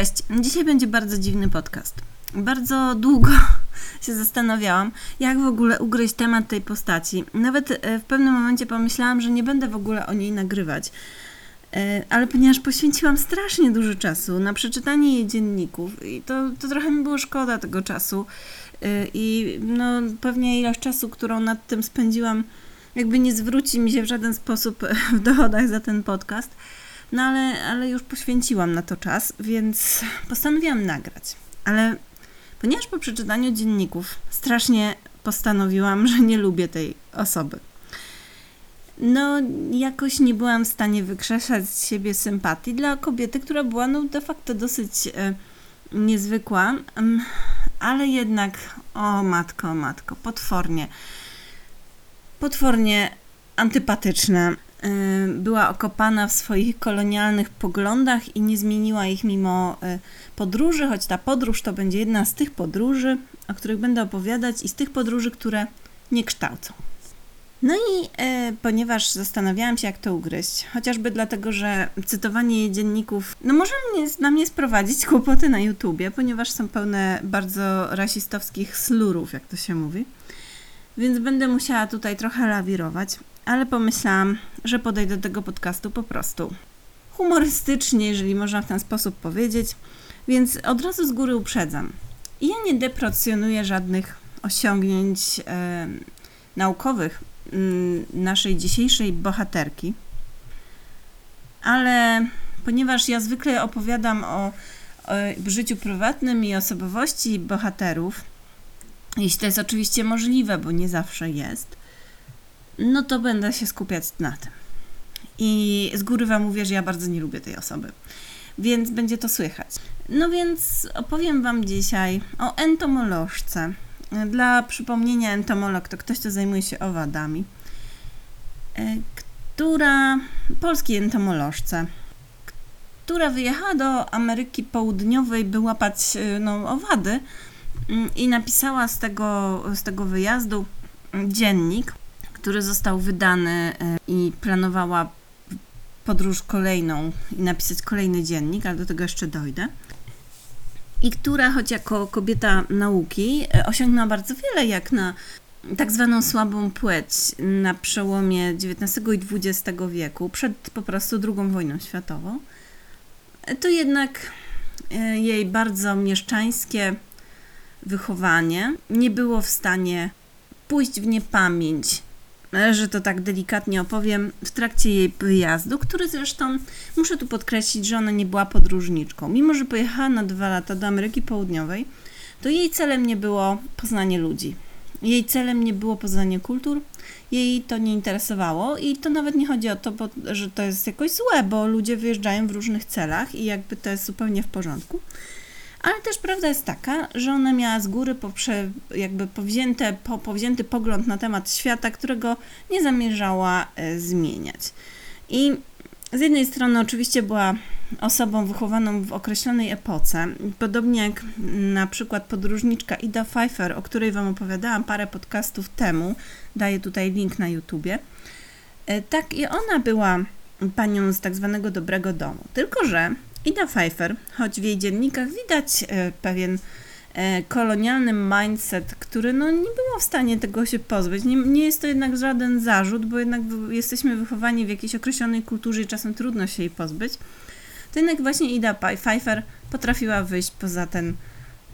Cześć. Dzisiaj będzie bardzo dziwny podcast. Bardzo długo się zastanawiałam, jak w ogóle ugryźć temat tej postaci. Nawet e, w pewnym momencie pomyślałam, że nie będę w ogóle o niej nagrywać. E, ale ponieważ poświęciłam strasznie dużo czasu na przeczytanie jej dzienników, i to, to trochę mi było szkoda tego czasu. E, I no, pewnie ilość czasu, którą nad tym spędziłam, jakby nie zwróci mi się w żaden sposób w dochodach za ten podcast. No ale, ale już poświęciłam na to czas, więc postanowiłam nagrać. Ale ponieważ po przeczytaniu dzienników strasznie postanowiłam, że nie lubię tej osoby. No, jakoś nie byłam w stanie wykrzesać z siebie sympatii dla kobiety, która była no de facto dosyć e, niezwykła, ale jednak, o matko, matko, potwornie, potwornie antypatyczna. Y, była okopana w swoich kolonialnych poglądach i nie zmieniła ich mimo y, podróży, choć ta podróż to będzie jedna z tych podróży, o których będę opowiadać i z tych podróży, które nie kształcą. No i e, ponieważ zastanawiałam się, jak to ugryźć, chociażby dlatego, że cytowanie jej dzienników, no może mnie, na mnie sprowadzić kłopoty na YouTubie, ponieważ są pełne bardzo rasistowskich slurów, jak to się mówi. Więc będę musiała tutaj trochę lawirować ale pomyślałam, że podejdę do tego podcastu po prostu humorystycznie, jeżeli można w ten sposób powiedzieć, więc od razu z góry uprzedzam. Ja nie deprecjonuję żadnych osiągnięć e, naukowych m, naszej dzisiejszej bohaterki, ale ponieważ ja zwykle opowiadam o, o życiu prywatnym i osobowości bohaterów, jeśli to jest oczywiście możliwe, bo nie zawsze jest, no to będę się skupiać na tym. I z góry Wam mówię, że ja bardzo nie lubię tej osoby, więc będzie to słychać. No więc opowiem Wam dzisiaj o entomolożce. Dla przypomnienia, entomolog to ktoś, kto zajmuje się owadami, e, która, polskiej entomolożce, która wyjechała do Ameryki Południowej, by łapać e, no, owady mm, i napisała z tego, z tego wyjazdu dziennik, który został wydany e, i planowała podróż kolejną i napisać kolejny dziennik, ale do tego jeszcze dojdę. I która, choć jako kobieta nauki, e, osiągnęła bardzo wiele, jak na tak zwaną słabą płeć na przełomie XIX i XX wieku, przed po prostu II wojną światową, e, to jednak jej bardzo mieszczańskie wychowanie nie było w stanie pójść w niepamięć że to tak delikatnie opowiem, w trakcie jej wyjazdu, który zresztą, muszę tu podkreślić, że ona nie była podróżniczką. Mimo, że pojechała na dwa lata do Ameryki Południowej, to jej celem nie było poznanie ludzi. Jej celem nie było poznanie kultur, jej to nie interesowało i to nawet nie chodzi o to, bo, że to jest jakoś złe, bo ludzie wyjeżdżają w różnych celach i jakby to jest zupełnie w porządku. Ale też prawda jest taka, że ona miała z góry poprze, jakby powzięte, po, powzięty pogląd na temat świata, którego nie zamierzała e, zmieniać. I z jednej strony oczywiście była osobą wychowaną w określonej epoce, podobnie jak na przykład podróżniczka Ida Pfeiffer, o której Wam opowiadałam parę podcastów temu, daję tutaj link na YouTubie. E, tak i ona była panią z tak zwanego dobrego domu. Tylko, że Ida Pfeiffer, choć w jej dziennikach widać e, pewien e, kolonialny mindset, który no, nie było w stanie tego się pozbyć. Nie, nie jest to jednak żaden zarzut, bo jednak jesteśmy wychowani w jakiejś określonej kulturze i czasem trudno się jej pozbyć. To jednak właśnie Ida Pfeiffer potrafiła wyjść poza ten,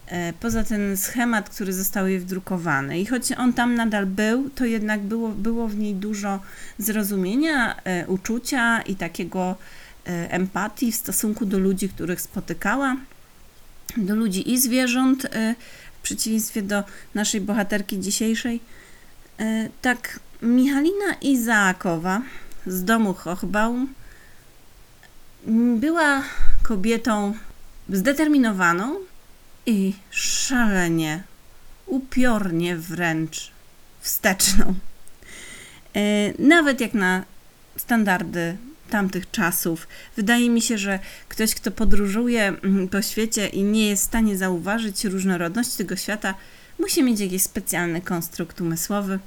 e, poza ten schemat, który został jej wdrukowany. I choć on tam nadal był, to jednak było, było w niej dużo zrozumienia, uczucia i takiego empatii w stosunku do ludzi, których spotykała, do ludzi i zwierząt, e, w przeciwieństwie do naszej bohaterki dzisiejszej. E, tak, Michalina Izaakowa z domu Hochbaum była kobietą zdeterminowaną i szalenie, upiornie wręcz wsteczną. Nawet jak na standardy tamtych czasów. Wydaje mi się, że ktoś, kto podróżuje mm, po świecie i nie jest w stanie zauważyć różnorodności tego świata, musi mieć jakiś specjalny konstrukt umysłowy.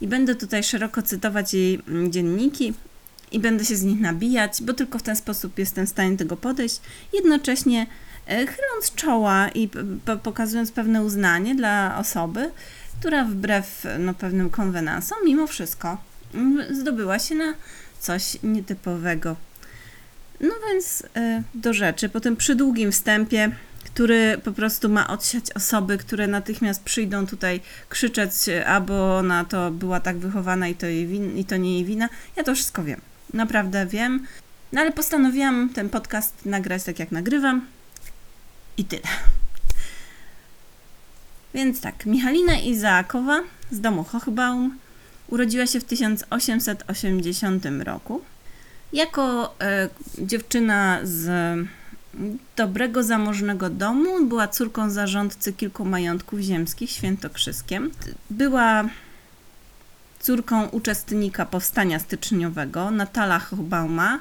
I będę tutaj szeroko cytować jej mm, dzienniki i będę się z nich nabijać, bo tylko w ten sposób jestem w stanie tego podejść. Jednocześnie e, chyląc czoła i pokazując pewne uznanie dla osoby, która wbrew no, pewnym konwenansom, mimo wszystko mm, zdobyła się na coś nietypowego. No więc e, do rzeczy, po tym przydługim wstępie, który po prostu ma odsiać osoby, które natychmiast przyjdą tutaj krzyczeć, albo ona to była tak wychowana i to, jej win, i to nie jej wina. Ja to wszystko wiem. Naprawdę wiem. No ale postanowiłam ten podcast nagrać tak jak nagrywam. I tyle. Więc tak, Michalina Izaakowa z domu Hochbaum urodziła się w 1880 roku. Jako e, dziewczyna z dobrego, zamożnego domu, była córką zarządcy kilku majątków ziemskich świętokrzyskiem. Była córką uczestnika powstania styczniowego Natala Hochbauma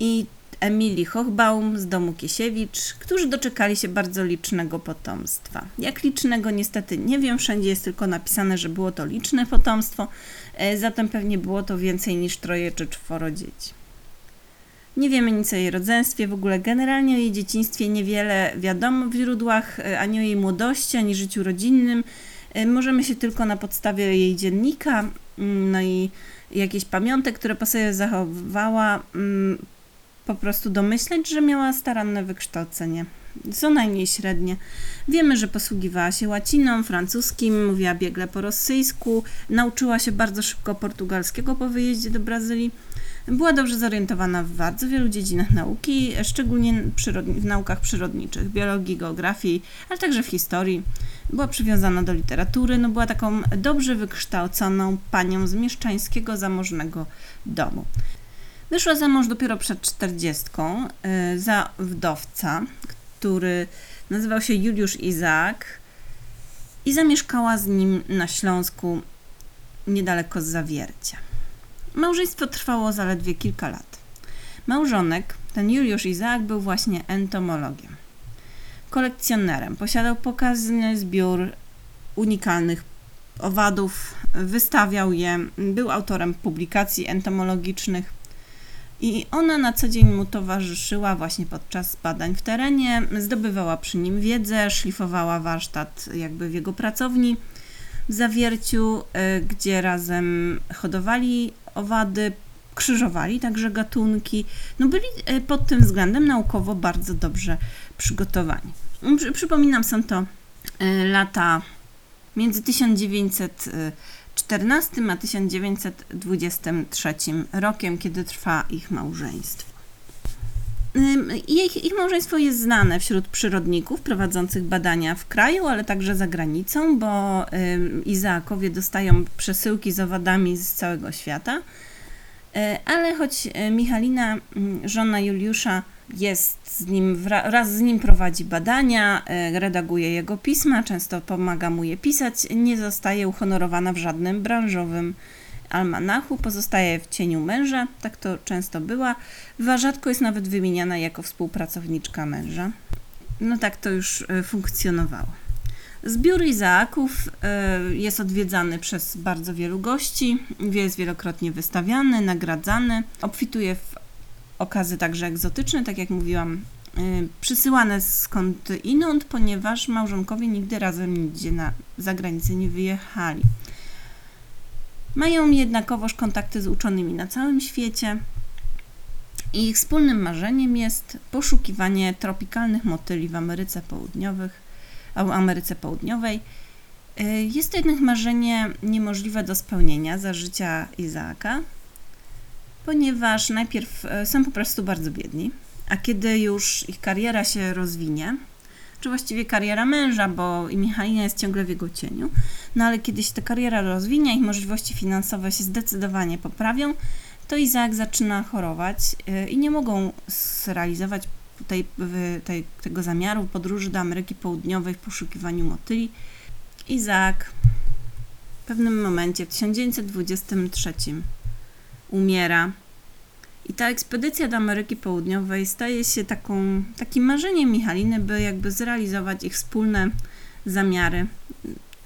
i Emilii Hochbaum z domu Kiesiewicz, którzy doczekali się bardzo licznego potomstwa. Jak licznego niestety nie wiem, wszędzie jest tylko napisane, że było to liczne potomstwo, e, zatem pewnie było to więcej niż troje czy czworo dzieci. Nie wiemy nic o jej rodzeństwie, w ogóle generalnie o jej dzieciństwie niewiele wiadomo w źródłach, e, ani o jej młodości, ani życiu rodzinnym. E, Możemy się tylko na podstawie jej dziennika, mm, no i jakichś pamiątek, które po sobie zachowywała, mm, po prostu domyśleć, że miała staranne wykształcenie. Co najmniej średnie. Wiemy, że posługiwała się łaciną, francuskim, mówiła biegle po rosyjsku, nauczyła się bardzo szybko portugalskiego po wyjeździe do Brazylii. Była dobrze zorientowana w bardzo wielu dziedzinach nauki, szczególnie w naukach przyrodniczych, biologii, geografii, ale także w historii. Była przywiązana do literatury, no była taką dobrze wykształconą panią z mieszczańskiego, zamożnego domu. Wyszła za mąż dopiero przed czterdziestką y, za wdowca, który nazywał się Juliusz Izaak i zamieszkała z nim na Śląsku niedaleko Zawiercia. Małżeństwo trwało zaledwie kilka lat. Małżonek, ten Juliusz Izaak, był właśnie entomologiem. Kolekcjonerem. Posiadał pokaźny zbiór unikalnych owadów, wystawiał je, był autorem publikacji entomologicznych i ona na co dzień mu towarzyszyła właśnie podczas badań w terenie, zdobywała przy nim wiedzę, szlifowała warsztat jakby w jego pracowni w Zawierciu, y, gdzie razem hodowali owady, krzyżowali także gatunki. No byli y, pod tym względem naukowo bardzo dobrze przygotowani. Przy- Przypominam, są to y, lata między 1914 a 1923 rokiem, kiedy trwa ich małżeństwo. Ich, ich małżeństwo jest znane wśród przyrodników prowadzących badania w kraju, ale także za granicą, bo Izaakowie dostają przesyłki z owadami z całego świata. E, Ale choć e, Michalina, mm, żona Juliusza, jest z nim, wra- raz z nim prowadzi badania, e, redaguje jego pisma, często pomaga mu je pisać, nie zostaje uhonorowana w żadnym branżowym almanachu, pozostaje w cieniu męża, tak to często była, rzadko jest nawet wymieniana jako współpracowniczka męża. No tak to już e, funkcjonowało. Zbiór Izaaków e, jest odwiedzany przez bardzo wielu gości, jest wielokrotnie wystawiany, nagradzany, obfituje w okazy także egzotyczne, tak jak mówiłam, y, przysyłane skąd inąd, ponieważ małżonkowie nigdy razem nigdzie na zagranicę nie wyjechali. Mają jednakowoż kontakty z uczonymi na całym świecie i ich wspólnym marzeniem jest poszukiwanie tropikalnych motyli w Ameryce Południowych, Ameryce Południowej. Y, Jest to jednak marzenie niemożliwe do spełnienia za życia Izaaka, ponieważ najpierw e, są po prostu bardzo biedni, a kiedy już ich kariera się rozwinie, czy właściwie kariera męża, bo i Michalina jest ciągle w jego cieniu, no ale kiedy się ta kariera rozwinie, ich możliwości finansowe się zdecydowanie poprawią, to Izaak zaczyna chorować e, i nie mogą zrealizować tej, tej, tego zamiaru podróży do Ameryki Południowej w poszukiwaniu motyli. Izaak w pewnym momencie, w 1923 umiera. I ta ekspedycja do Ameryki Południowej staje się taką, takim marzeniem Michaliny, by jakby zrealizować ich wspólne zamiary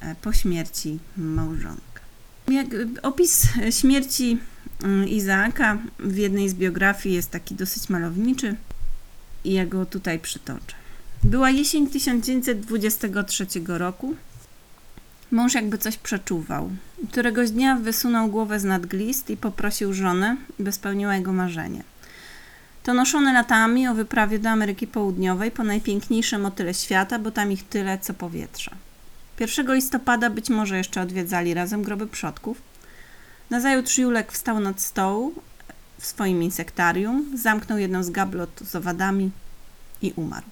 e, po śmierci małżonka. Jak, opis śmierci mm, Izaaka w jednej z biografii jest taki dosyć malowniczy i ja go tutaj przytoczę. Była jesień 1923 roku. Mąż jakby coś przeczuwał. Któregoś dnia wysunął głowę z nad glist i poprosił żonę, by spełniła jego marzenie. To noszone latami o wyprawie do Ameryki Południowej po najpiękniejsze motyle świata, bo tam ich tyle co powietrza. 1 listopada być może jeszcze odwiedzali razem groby przodków. Nazajutrz Julek wstał nad stołu w swoim insektarium, zamknął jedną z gablot z owadami i umarł.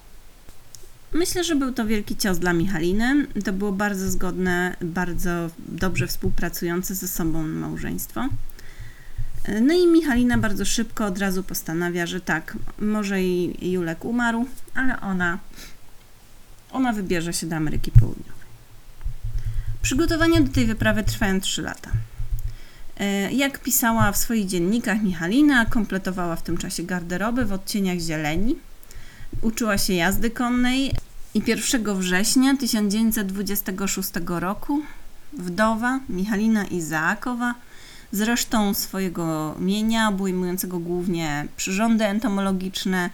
Myślę, że był to wielki cios dla Michaliny. To było bardzo zgodne, bardzo dobrze współpracujące ze sobą małżeństwo. No i Michalina bardzo szybko od razu postanawia, że tak, może i Julek umarł, ale ona, ona wybierze się do Ameryki Południowej. Przygotowania do tej wyprawy trwają 3 lata. E, jak pisała w swoich dziennikach Michalina, kompletowała w tym czasie garderoby w odcieniach zieleni, uczyła się jazdy konnej i 1 września 1926 roku wdowa Michalina Izaakowa z resztą swojego mienia, obejmującego głównie przyrządy entomologiczne,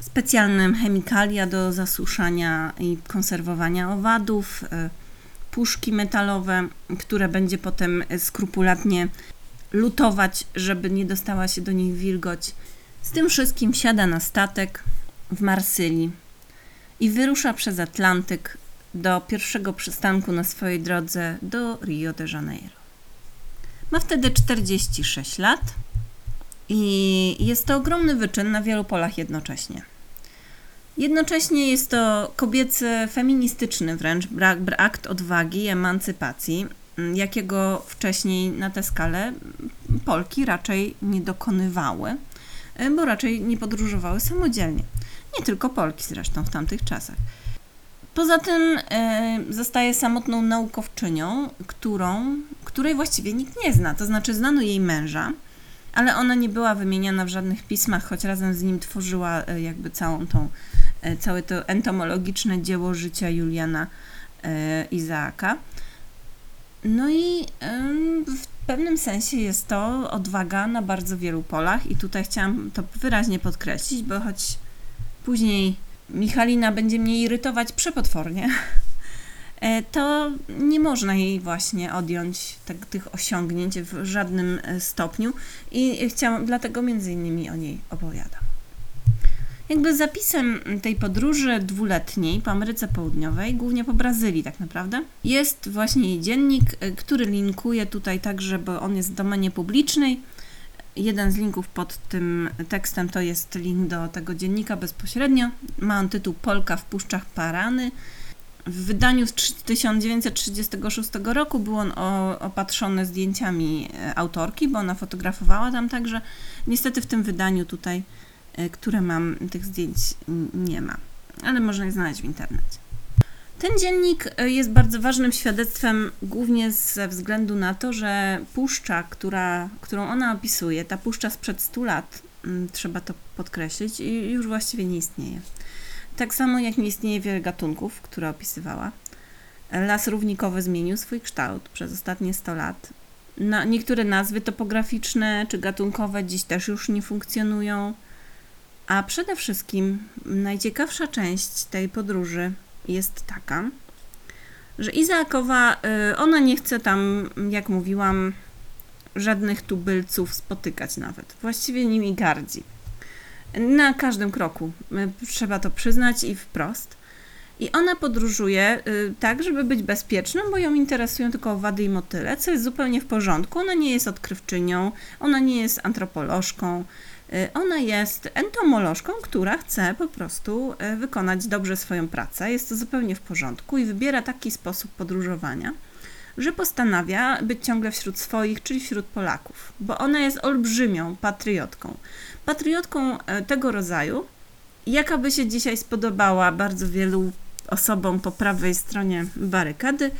specjalne chemikalia do zasuszania i konserwowania owadów, e, puszki metalowe, które będzie potem skrupulatnie lutować, żeby nie dostała się do nich wilgoć. Z tym wszystkim siada na statek w Marsylii i wyrusza przez Atlantyk do pierwszego przystanku na swojej drodze do Rio de Janeiro. Ma wtedy 46 lat i jest to ogromny wyczyn na wielu polach jednocześnie. Jednocześnie jest to kobiecy, feministyczny wręcz akt odwagi i emancypacji, jakiego wcześniej na tę skalę Polki raczej nie dokonywały, bo raczej nie podróżowały samodzielnie. Nie tylko Polki zresztą w tamtych czasach. Poza tym e, zostaje samotną naukowczynią, którą, której właściwie nikt nie zna. To znaczy, znano jej męża, ale ona nie była wymieniana w żadnych pismach, choć razem z nim tworzyła e, jakby całą tą, e, całe to entomologiczne dzieło życia Juliana Izaaka. No i w pewnym sensie jest to odwaga na bardzo wielu polach, i tutaj chciałam to wyraźnie podkreślić, bo choć później Michalina będzie mnie irytować przepotwornie, e, to nie można jej właśnie odjąć tak, tych osiągnięć w żadnym e, stopniu i chciałam, dlatego między innymi o niej opowiadam. Jakby zapisem tej podróży dwuletniej po Ameryce Południowej, głównie po Brazylii tak naprawdę, jest właśnie jej dziennik, e, który linkuje tutaj także, bo on jest w domenie publicznej, Jeden z linków pod tym tekstem to jest link do tego dziennika bezpośrednio. Ma on tytuł Polka w Puszczach Parany. W wydaniu z 1936 roku był on opatrzony zdjęciami e, autorki, bo ona fotografowała tam także. Niestety w tym wydaniu tutaj, e, które mam, tych zdjęć nie ma, ale można je znaleźć w internecie. Ten dziennik e, jest bardzo ważnym świadectwem, głównie ze względu na to, że puszcza, która, którą ona opisuje, ta puszcza sprzed 100 lat, mm, trzeba to podkreślić, już właściwie nie istnieje. Tak samo jak nie istnieje wiele gatunków, które opisywała. Las równikowy zmienił swój kształt przez ostatnie 100 lat. Na, niektóre nazwy topograficzne czy gatunkowe dziś też już nie funkcjonują. A przede wszystkim najciekawsza część tej podróży jest taka, że Izaakowa, y, ona nie chce tam, jak mówiłam, żadnych tubylców spotykać nawet. Właściwie nimi gardzi. Na każdym kroku. Y, trzeba to przyznać i wprost. I ona podróżuje y, tak, żeby być bezpieczną, bo ją interesują tylko owady i motyle, co jest zupełnie w porządku. Ona nie jest odkrywczynią, ona nie jest antropolożką, ona jest entomolożką, która chce po prostu y, wykonać dobrze swoją pracę. Jest to zupełnie w porządku i wybiera taki sposób podróżowania, że postanawia być ciągle wśród swoich, czyli wśród Polaków, bo ona jest olbrzymią patriotką. Patriotką y, tego rodzaju, jaka by się dzisiaj spodobała bardzo wielu osobom po prawej stronie barykady,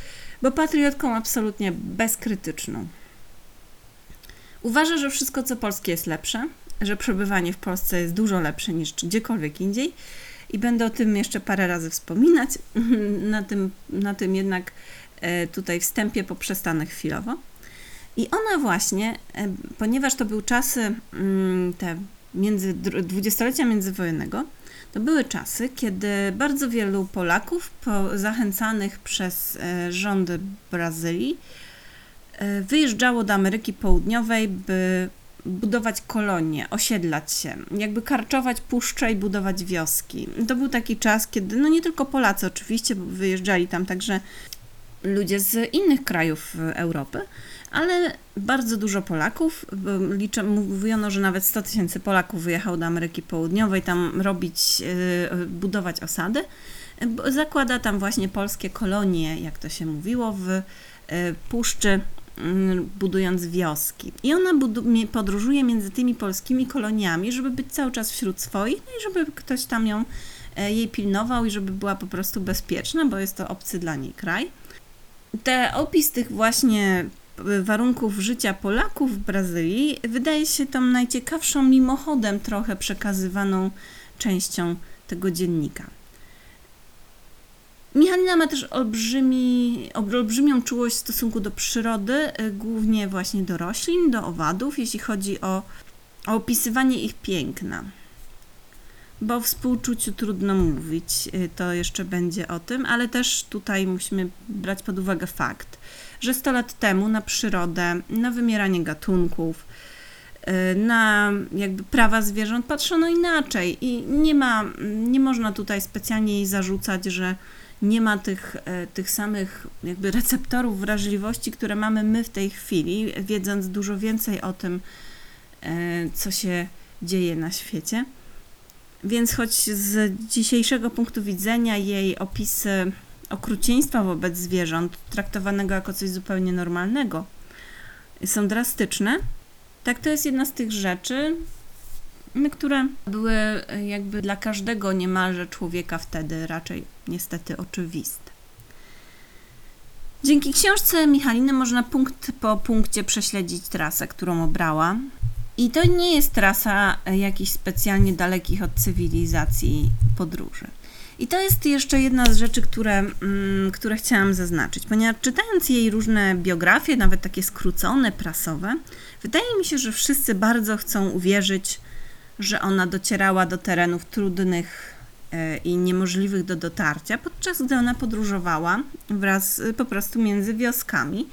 bo patriotką absolutnie bezkrytyczną. Uważa, że wszystko co polskie jest lepsze, że przebywanie w Polsce jest dużo lepsze niż gdziekolwiek indziej i będę o tym jeszcze parę razy wspominać. Na tym, na tym jednak e, tutaj wstępie poprzestanę chwilowo. I ona właśnie, e, ponieważ to były czasy mm, te między, dwudziestolecia międzywojennego, To były czasy, kiedy bardzo wielu Polaków, po, zachęcanych przez e, rządy Brazylii, wyjeżdżało do Ameryki Południowej, by budować kolonie, osiedlać się, jakby karczować puszcze i budować wioski. To był taki czas, kiedy no nie tylko Polacy oczywiście, bo wyjeżdżali tam także ludzie z innych krajów Europy, ale bardzo dużo Polaków, liczę, mówiono, że nawet 100 tysięcy Polaków wyjechało do Ameryki Południowej tam robić, e, budować osady. Zakłada tam właśnie polskie kolonie, jak to się mówiło, w e, puszczy budując wioski. I ona podróżuje między tymi polskimi koloniami, żeby być cały czas wśród swoich, no i żeby ktoś tam ją e, jej pilnował i żeby była po prostu bezpieczna, bo jest to obcy dla niej kraj. Te opis tych właśnie warunków życia Polaków w Brazylii wydaje się tą najciekawszą mimochodem trochę przekazywaną częścią tego dziennika. Michalina ma też olbrzymi, olbrzymią czułość w stosunku do przyrody, y, głównie właśnie do roślin, do owadów, jeśli chodzi o, o opisywanie ich piękna. Bo o współczuciu trudno mówić, y, to jeszcze będzie o tym, ale też tutaj musimy brać pod uwagę fakt, że 100 lat temu na przyrodę, na wymieranie gatunków, y, na jakby prawa zwierząt patrzono inaczej i nie ma, nie można tutaj specjalnie jej zarzucać, że nie ma tych, e, tych samych jakby receptorów wrażliwości, które mamy my w tej chwili, wiedząc dużo więcej o tym, e, co się dzieje na świecie. Więc choć z dzisiejszego punktu widzenia jej opisy okrucieństwa wobec zwierząt, traktowanego jako coś zupełnie normalnego, są drastyczne, tak to jest jedna z tych rzeczy, które były e, jakby dla każdego niemalże człowieka wtedy raczej niestety oczywiste. Dzięki książce Michaliny można punkt po punkcie prześledzić trasę, którą obrała. I to nie jest trasa e, jakichś specjalnie dalekich od cywilizacji podróży. I to jest jeszcze jedna z rzeczy, które, mm, które chciałam zaznaczyć, ponieważ czytając jej różne biografie, nawet takie skrócone, prasowe, wydaje mi się, że wszyscy bardzo chcą uwierzyć, że ona docierała do terenów trudnych e, i niemożliwych do dotarcia, podczas gdy ona podróżowała wraz e, po prostu między wioskami.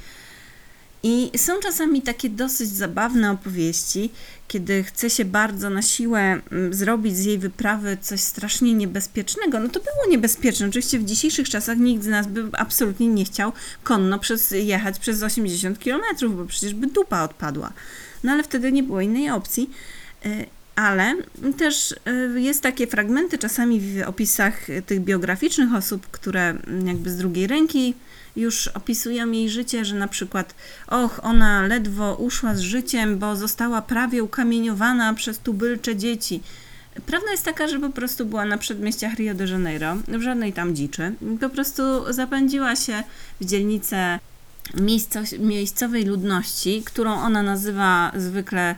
I są czasami takie dosyć zabawne opowieści, kiedy chce się bardzo na siłę zrobić z jej wyprawy coś strasznie niebezpiecznego. No to było niebezpieczne. Oczywiście w dzisiejszych czasach nikt z nas by absolutnie nie chciał konno przez, jechać przez 80 km, bo przecież by dupa odpadła. No ale wtedy nie było innej opcji. Ale też y, jest takie fragmenty czasami w opisach tych biograficznych osób, które jakby z drugiej ręki już opisują jej życie, że na przykład, och, ona ledwo uszła z życiem, bo została prawie ukamieniowana przez tubylcze dzieci. Prawda jest taka, że po prostu była na przedmieściach Rio de Janeiro, w żadnej tam dziczy. Po prostu zapędziła się w dzielnicę miejscowej ludności, którą ona nazywa zwykle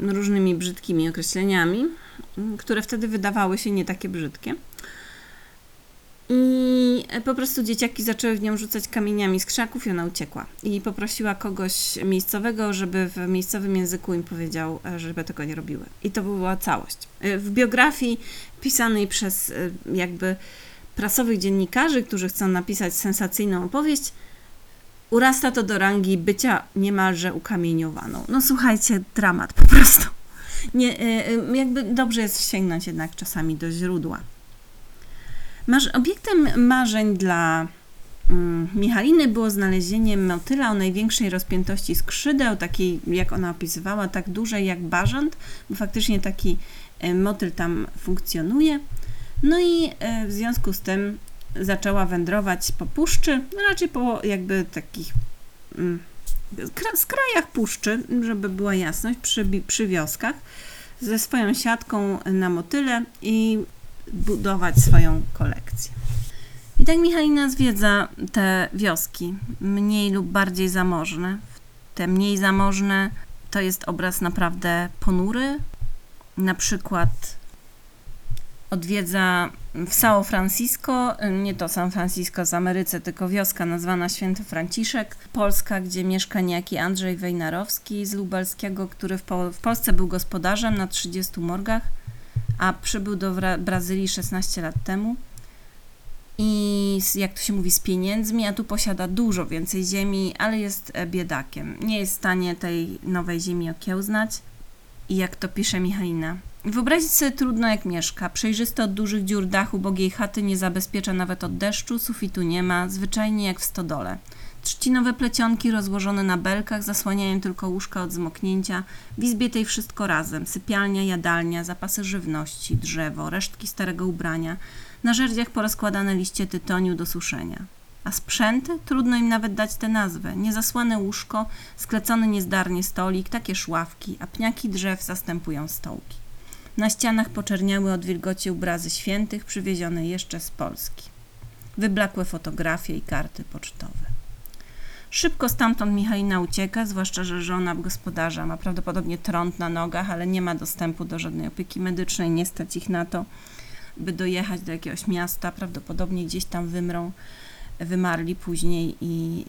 różnymi brzydkimi określeniami, które wtedy wydawały się nie takie brzydkie. I po prostu dzieciaki zaczęły w nią rzucać kamieniami z krzaków i ona uciekła. I poprosiła kogoś miejscowego, żeby w miejscowym języku im powiedział, żeby tego nie robiły. I to była całość. W biografii pisanej przez jakby prasowych dziennikarzy, którzy chcą napisać sensacyjną opowieść, urasta to do rangi bycia niemalże ukamieniowaną. No słuchajcie, dramat po prostu. Nie, e, e, jakby dobrze jest sięgnąć jednak czasami do źródła. Obiektem marzeń dla mm, Michaliny było znalezienie motyla o największej rozpiętości skrzydeł, takiej jak ona opisywała, tak dużej jak bażant, bo faktycznie taki e, motyl tam funkcjonuje. No i w związku z tym zaczęła wędrować po puszczy, no raczej po jakby takich mm, skrajach puszczy, żeby była jasność, przy, przy wioskach, ze swoją siatką na motyle i budować swoją kolekcję. I tak Michalina zwiedza te wioski, mniej lub bardziej zamożne. Te mniej zamożne to jest obraz naprawdę ponury. Na przykład odwiedza w São Francisco, nie to San Francisco z Ameryce, tylko wioska nazwana Święty Franciszek, Polska, gdzie mieszka niejaki Andrzej Wejnarowski z Lubelskiego, który w, w Polsce był gospodarzem na 30 morgach, a przybył do Brazylii 16 lat temu i jak to się mówi, z pieniędzmi, a tu posiada dużo więcej ziemi, ale jest e, biedakiem. Nie jest w stanie tej nowej ziemi okiełznać. I jak to pisze Michalina. Wyobrazić sobie trudno jak mieszka. Przejrzyste od dużych dziur dach ubogiej chaty nie zabezpiecza nawet od deszczu, sufitu nie ma, zwyczajnie jak w stodole. Trzcinowe plecionki rozłożone na belkach zasłaniają tylko łóżka od zmoknięcia. W izbie tej wszystko razem. Sypialnia, jadalnia, zapasy żywności, drzewo, resztki starego ubrania. Na żerdziach porozkładane liście tytoniu do suszenia. A sprzęty? Trudno im nawet dać tę nazwę. Niezasłane łóżko, sklecony niezdarnie stolik, takie szławki, a pniaki drzew zastępują stołki. Na ścianach poczerniały od wilgoci obrazy świętych przywiezione jeszcze z Polski. Wyblakłe fotografie i karty pocztowe. Szybko stamtąd Michalina ucieka, zwłaszcza, że żona gospodarza ma prawdopodobnie trąd na nogach, ale nie ma dostępu do żadnej opieki medycznej, nie stać ich na to, by dojechać do jakiegoś miasta, prawdopodobnie gdzieś tam wymrą, wymarli później i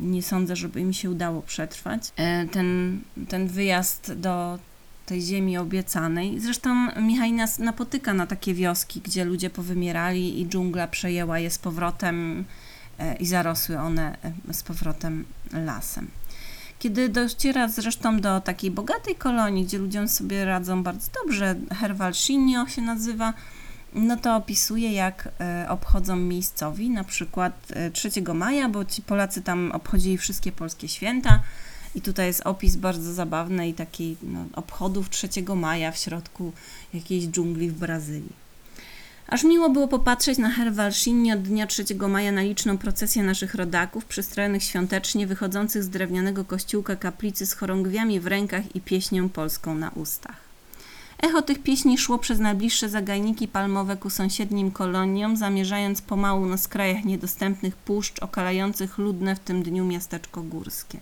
nie sądzę, żeby im się udało przetrwać. E, ten, ten wyjazd do tej ziemi obiecanej. Zresztą Michalina napotyka na takie wioski, gdzie ludzie powymierali i dżungla przejęła je z powrotem e, i zarosły one e, z powrotem lasem. Kiedy dociera zresztą do takiej bogatej kolonii, gdzie ludziom sobie radzą bardzo dobrze, Hervalsinio się nazywa, no to opisuje, jak e, obchodzą miejscowi, na przykład 3 maja, bo ci Polacy tam obchodzili wszystkie polskie święta, i tutaj jest opis bardzo zabawnej takiej no, obchodów 3 maja w środku jakiejś dżungli w Brazylii. Aż miło było popatrzeć na Herwalszynie od dnia 3 maja na liczną procesję naszych rodaków, przystrojonych świątecznie, wychodzących z drewnianego kościółka kaplicy z chorągwiami w rękach i pieśnią polską na ustach. Echo tych pieśni szło przez najbliższe zagajniki palmowe ku sąsiednim koloniom, zamierzając pomału na skrajach niedostępnych puszcz okalających ludne w tym dniu miasteczko górskie.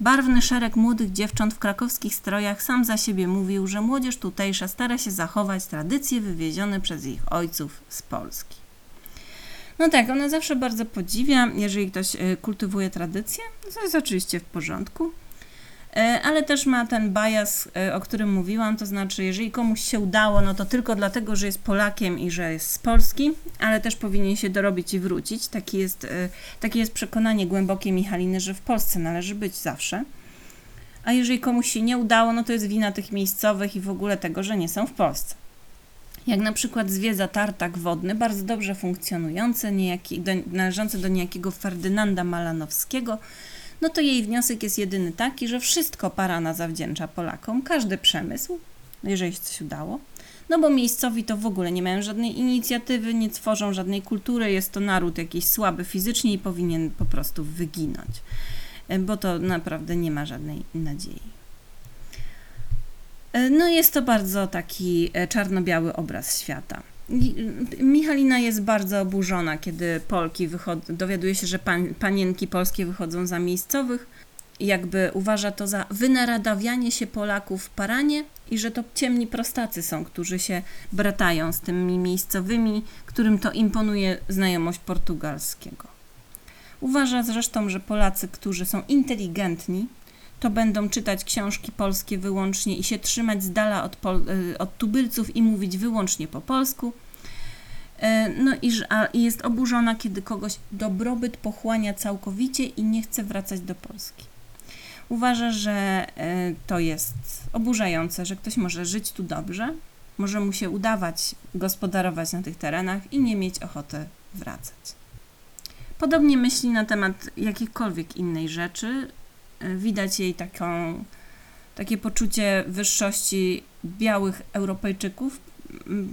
Barwny szereg młodych dziewcząt w krakowskich strojach sam za siebie mówił, że młodzież tutejsza stara się zachować tradycje wywiezione przez ich ojców z Polski. No tak, ona zawsze bardzo podziwia, jeżeli ktoś y, kultywuje tradycje, to jest oczywiście w porządku. E, ale też ma ten bias, e, o którym mówiłam, to znaczy, jeżeli komuś się udało, no to tylko dlatego, że jest Polakiem i że jest z Polski, ale też powinien się dorobić i wrócić. Taki jest, e, takie jest przekonanie głębokie Michaliny, że w Polsce należy być zawsze. A jeżeli komuś się nie udało, no to jest wina tych miejscowych i w ogóle tego, że nie są w Polsce. Jak na przykład zwiedza tartak wodny, bardzo dobrze funkcjonujący, niejaki, do, należący do niejakiego Ferdynanda Malanowskiego, no to jej wniosek jest jedyny taki, że wszystko Parana zawdzięcza Polakom, każdy przemysł, jeżeli się coś udało. No bo miejscowi to w ogóle nie mają żadnej inicjatywy, nie tworzą żadnej kultury, jest to naród jakiś słaby fizycznie i powinien po prostu wyginąć, e, bo to naprawdę nie ma żadnej nadziei. E, no jest to bardzo taki e, czarno-biały obraz świata. Michalina jest bardzo oburzona, kiedy Polki dowiaduje się, że pan, panienki polskie wychodzą za miejscowych jakby uważa to za wynaradawianie się Polaków w paranie i że to ciemni prostacy są, którzy się bratają z tymi miejscowymi, którym to imponuje znajomość portugalskiego. Uważa zresztą, że Polacy, którzy są inteligentni, to będą czytać książki polskie wyłącznie i się trzymać z dala od, pol, y, od tubylców i mówić wyłącznie po polsku. Y, no i, jest oburzona, kiedy kogoś dobrobyt pochłania całkowicie i nie chce wracać do Polski. Uważa, że y, to jest oburzające, że ktoś może żyć tu dobrze, może mu się udawać gospodarować na tych terenach i nie mieć ochoty wracać. Podobnie myśli na temat jakiejkolwiek innej rzeczy, widać jej taką, takie poczucie wyższości białych Europejczyków,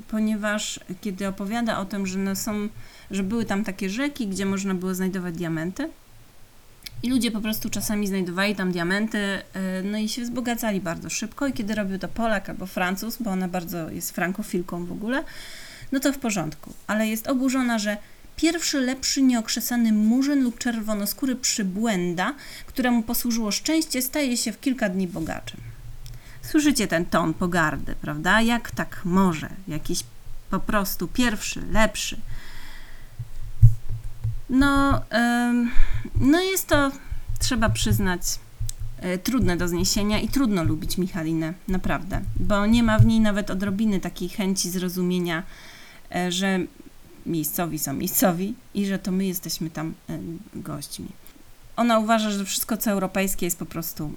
ponieważ kiedy opowiada o tym, że, są, że były tam takie rzeki, gdzie można było znajdować diamenty, i ludzie po prostu czasami znajdowali tam diamenty, e, no i się wzbogacali bardzo szybko. I kiedy robił to Polak albo Francuz, bo ona bardzo jest frankofilką w ogóle, no to w porządku. Ale jest oburzona, że Pierwszy lepszy nieokrzesany murzyn lub czerwonoskóry przybłęda, któremu posłużyło szczęście, staje się w kilka dni bogaczem. Słyszycie ten ton pogardy, prawda? Jak tak może? Jakiś po prostu pierwszy, lepszy. No, no jest to, trzeba przyznać, e, trudne do zniesienia i trudno lubić Michalinę, naprawdę, bo nie ma w niej nawet odrobiny takiej chęci zrozumienia, e, że miejscowi są miejscowi i że to my jesteśmy tam gośćmi. Ona uważa, że wszystko co europejskie jest po prostu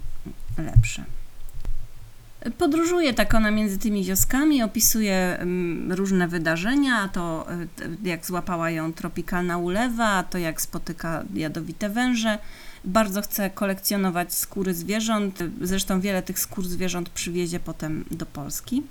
lepsze. Podróżuje tak ona między tymi wioskami, opisuje mm, różne wydarzenia, to e, jak złapała ją tropikalna ulewa, to jak spotyka jadowite węże. Bardzo chce kolekcjonować skóry zwierząt, zresztą wiele tych skór zwierząt przywiezie potem do Polski.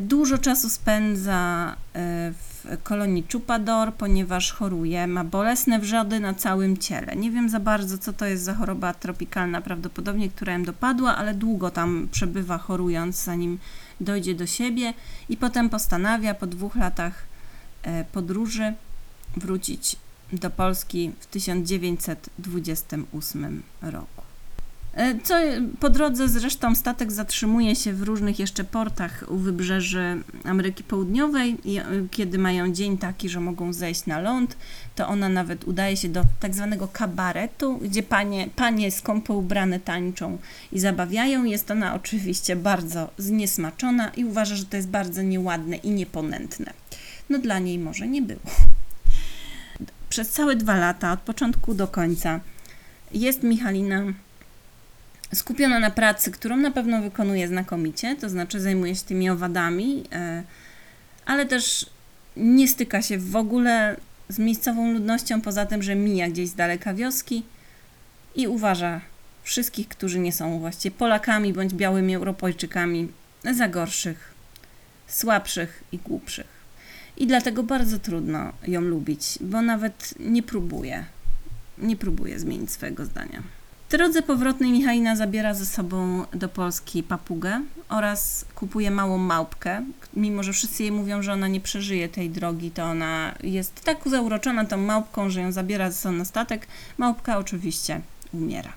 Dużo czasu spędza e, w kolonii Chupador, ponieważ choruje, ma bolesne wrzody na całym ciele. Nie wiem za bardzo, co to jest za choroba tropikalna, prawdopodobnie, która ją dopadła, ale długo tam przebywa chorując, zanim dojdzie do siebie i potem postanawia po dwóch latach e, podróży wrócić do Polski w 1928 roku. E, co po drodze zresztą statek zatrzymuje się w różnych jeszcze portach u wybrzeży Ameryki Południowej e, kiedy mają dzień taki, że mogą zejść na ląd, to ona nawet udaje się do tak zwanego kabaretu, gdzie panie, panie skąpo ubrane tańczą i zabawiają. Jest ona oczywiście bardzo zniesmaczona i uważa, że to jest bardzo nieładne i nieponętne. No dla niej może nie było. Przez całe dwa lata, od początku do końca, jest Michalina skupiona na pracy, którą na pewno wykonuje znakomicie, to znaczy zajmuje się tymi owadami, e, ale też nie styka się w ogóle z miejscową ludnością, poza tym, że mija gdzieś z daleka wioski i uważa wszystkich, którzy nie są właściwie Polakami bądź białymi Europejczykami za gorszych, słabszych i głupszych. I dlatego bardzo trudno ją lubić, bo nawet nie próbuje, nie próbuje zmienić swojego zdania. W drodze powrotnej Michalina zabiera ze sobą do Polski papugę oraz kupuje małą małpkę. Mimo, że wszyscy jej mówią, że ona nie przeżyje tej drogi, to ona jest tak zauroczona tą małpką, że ją zabiera ze sobą na statek. Małpka oczywiście umiera.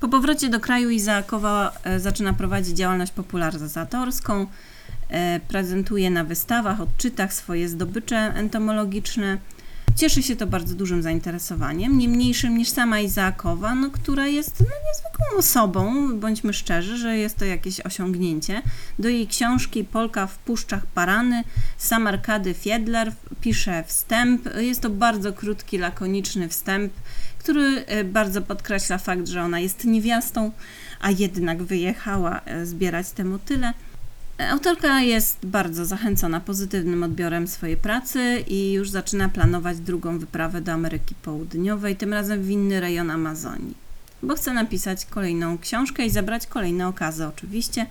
Po powrocie do kraju Izaakowa e, zaczyna prowadzić działalność popularyzatorską, e, prezentuje na wystawach, odczytach swoje zdobycze entomologiczne – Cieszy się to bardzo dużym zainteresowaniem, nie mniejszym niż sama Izaakowa, no, która jest no, niezwykłą osobą, bądźmy szczerzy, że jest to jakieś osiągnięcie. Do jej książki Polka w puszczach Parany, sam Arkady Fiedler pisze wstęp. Jest to bardzo krótki, lakoniczny wstęp, który e, bardzo podkreśla fakt, że ona jest niewiastą, a jednak wyjechała e, zbierać te motyle. Autorka jest bardzo zachęcona pozytywnym odbiorem swojej pracy i już zaczyna planować drugą wyprawę do Ameryki Południowej, tym razem w inny rejon Amazonii, bo chce napisać kolejną książkę i zabrać kolejne okazy oczywiście.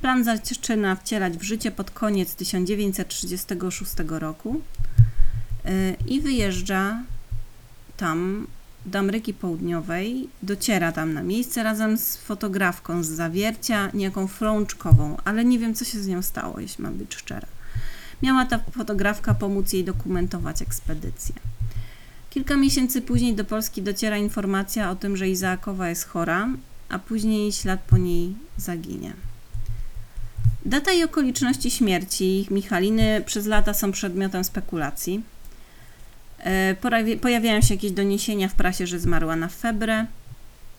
Plan zaczyna wcielać w życie pod koniec 1936 roku y, i wyjeżdża tam do Ameryki Południowej, dociera tam na miejsce razem z fotografką z zawiercia, niejaką frączkową, ale nie wiem, co się z nią stało, jeśli mam być szczera. Miała ta fotografka pomóc jej dokumentować ekspedycję. Kilka miesięcy później do Polski dociera informacja o tym, że Izaakowa jest chora, a później ślad po niej zaginie. Data i okoliczności śmierci Michaliny przez lata są przedmiotem spekulacji. E, pojawiają się jakieś doniesienia w prasie, że zmarła na febrę.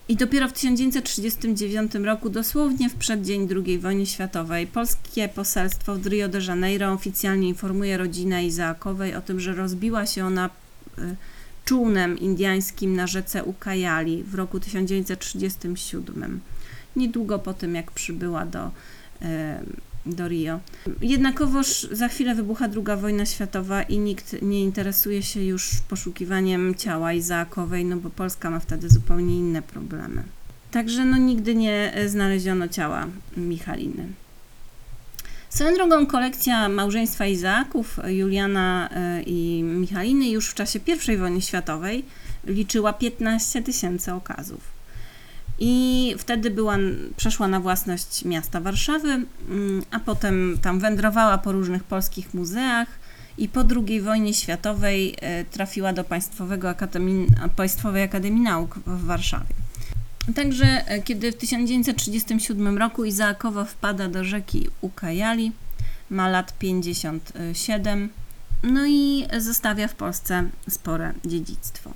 I dopiero w 1939 roku, dosłownie w przeddzień II wojny światowej, polskie poselstwo w Rio de Janeiro oficjalnie informuje rodzinę Izaakowej o tym, że rozbiła się ona e, czółnem indiańskim na rzece Ucayali w roku 1937. Niedługo po tym, jak przybyła do e, do Rio. Jednakowoż za chwilę wybucha II wojna światowa i nikt nie interesuje się już poszukiwaniem ciała Izaakowej, no bo Polska ma wtedy zupełnie inne problemy. Także no nigdy nie znaleziono ciała Michaliny. Swoją drogą kolekcja małżeństwa Izaaków, Juliana e, i Michaliny już w czasie I wojny światowej liczyła 15 tysięcy okazów. I wtedy była, przeszła na własność miasta Warszawy, mm, a potem tam wędrowała po różnych polskich muzeach i po II wojnie światowej e, trafiła do Państwowego Akademii, Państwowej Akademii Nauk w Warszawie. Także e, kiedy w 1937 roku Izaakowa wpada do rzeki Ukajali, ma lat 57, no i zostawia w Polsce spore dziedzictwo.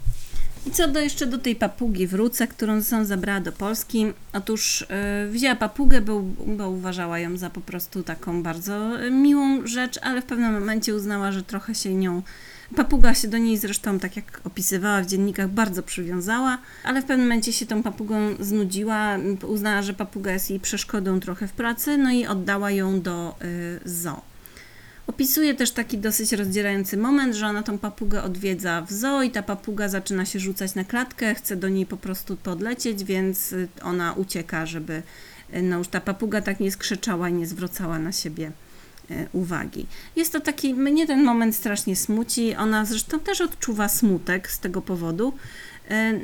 I co do jeszcze do tej papugi wrócę, którą zostałam zabrała do Polski. Otóż yy, wzięła papugę, bo, bo uważała ją za po prostu taką bardzo miłą rzecz, ale w pewnym momencie uznała, że trochę się nią Papuga się do niej zresztą, tak jak opisywała w dziennikach, bardzo przywiązała, ale w pewnym momencie się tą papugą znudziła, uznała, że papuga jest jej przeszkodą trochę w pracy, no i oddała ją do y, zoo. Opisuje też taki dosyć rozdzierający moment, że ona tą papugę odwiedza w zoo i ta papuga zaczyna się rzucać na klatkę, chce do niej po prostu podlecieć, więc y, ona ucieka, żeby y, no już ta papuga tak nie skrzyczała i nie zwracała na siebie E, uwagi. Jest to taki, mnie ten moment strasznie smuci, ona zresztą też odczuwa smutek z tego powodu,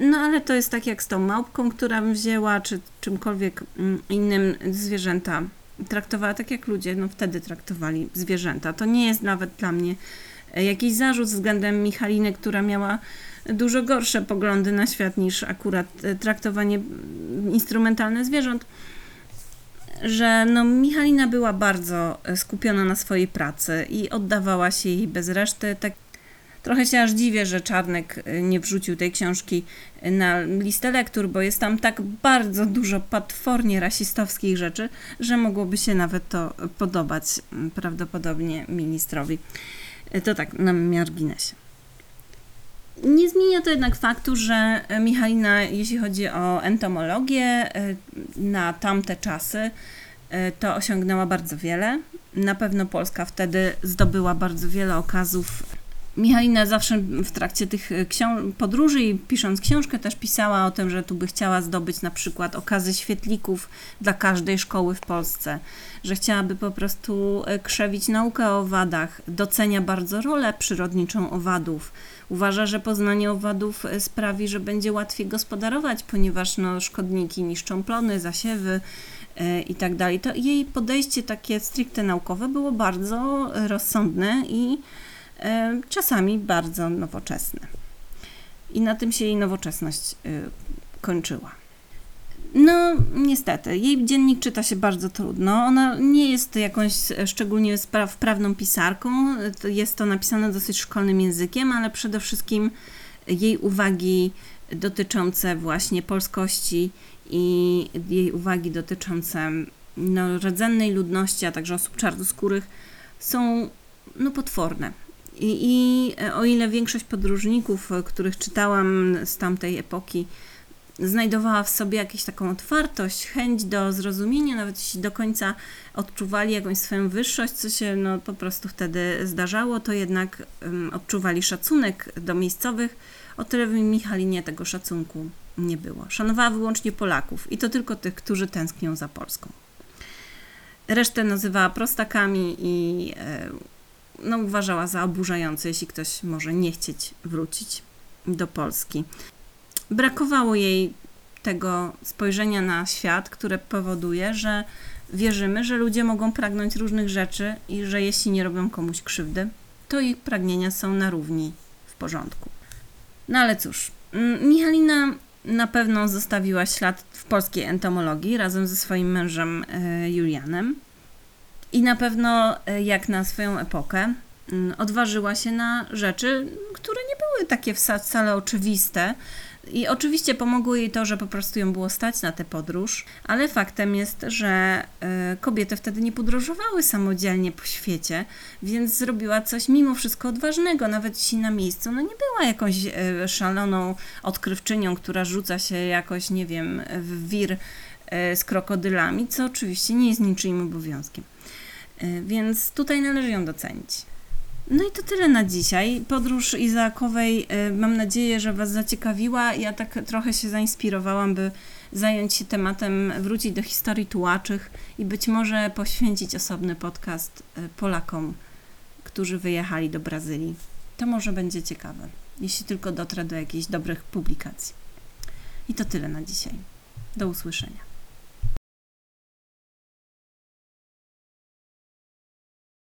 no ale to jest tak jak z tą małpką, która wzięła, czy czymkolwiek mm, innym zwierzęta traktowała tak jak ludzie, no wtedy traktowali zwierzęta. To nie jest nawet dla mnie e, jakiś zarzut względem Michaliny, która miała dużo gorsze poglądy na świat niż akurat traktowanie mm, instrumentalne zwierząt że no, Michalina była bardzo e, skupiona na swojej pracy i oddawała się jej bez reszty. Tak Trochę się aż dziwię, że Czarnek e, nie wrzucił tej książki e, na listę lektur, bo jest tam tak bardzo dużo potwornie rasistowskich rzeczy, że mogłoby się nawet to podobać prawdopodobnie ministrowi. To tak na marginesie. Nie zmienia to jednak faktu, że Michalina, jeśli chodzi o entomologię, na tamte czasy, to osiągnęła bardzo wiele. Na pewno Polska wtedy zdobyła bardzo wiele okazów. Michalina zawsze w trakcie tych podróży i pisząc książkę też pisała o tym, że tu by chciała zdobyć na przykład okazy świetlików dla każdej szkoły w Polsce, że chciałaby po prostu e, krzewić naukę o owadach, docenia bardzo rolę przyrodniczą owadów Uważa, że poznanie owadów e, sprawi, że będzie łatwiej gospodarować, ponieważ no, szkodniki niszczą plony, zasiewy e, i tak dalej. To jej podejście takie stricte naukowe było bardzo rozsądne i e, czasami bardzo nowoczesne. I na tym się jej nowoczesność kończyła. No, niestety, jej dziennik czyta się bardzo trudno. Ona nie jest jakąś szczególnie wprawną pisarką. Jest to napisane dosyć szkolnym językiem, ale przede wszystkim jej uwagi dotyczące właśnie polskości i jej uwagi dotyczące no, rdzennej ludności, a także osób czarnoskórych są no, potworne. I, I o ile większość podróżników, których czytałam z tamtej epoki, znajdowała w sobie jakąś taką otwartość, chęć do zrozumienia, nawet jeśli do końca odczuwali jakąś swoją wyższość, co się no, po prostu wtedy zdarzało, to jednak um, odczuwali szacunek do miejscowych. O tyle w Michalinie tego szacunku nie było. Szanowała wyłącznie Polaków i to tylko tych, którzy tęsknią za Polską. Resztę nazywała prostakami i e, no, uważała za oburzające, jeśli ktoś może nie chcieć wrócić do Polski brakowało jej tego spojrzenia na świat, które powoduje, że wierzymy, że ludzie mogą pragnąć różnych rzeczy i że jeśli nie robią komuś krzywdy, to ich pragnienia są na równi w porządku. No ale cóż, mm, Michalina na pewno zostawiła ślad w polskiej entomologii razem ze swoim mężem e, Julianem. I na pewno, e, jak na swoją epokę, mm, odważyła się na rzeczy, które nie były takie wcale oczywiste, i oczywiście pomogło jej to, że po prostu ją było stać na tę podróż, ale faktem jest, że y, kobiety wtedy nie podróżowały samodzielnie po świecie, więc zrobiła coś mimo wszystko odważnego, nawet jeśli na miejscu no nie była jakąś y, szaloną odkrywczynią, która rzuca się jakoś, nie wiem, w wir z krokodylami, co oczywiście nie jest niczyim obowiązkiem. Więc tutaj należy ją docenić. No i to tyle na dzisiaj. Podróż Izaakowej y, mam nadzieję, że Was zaciekawiła. Ja tak trochę się zainspirowałam, by zająć się tematem, wrócić do historii tułaczych i być może poświęcić osobny podcast y, Polakom, którzy wyjechali do Brazylii. To może będzie ciekawe, jeśli tylko dotrę do jakichś dobrych publikacji. I to tyle na dzisiaj. Do usłyszenia.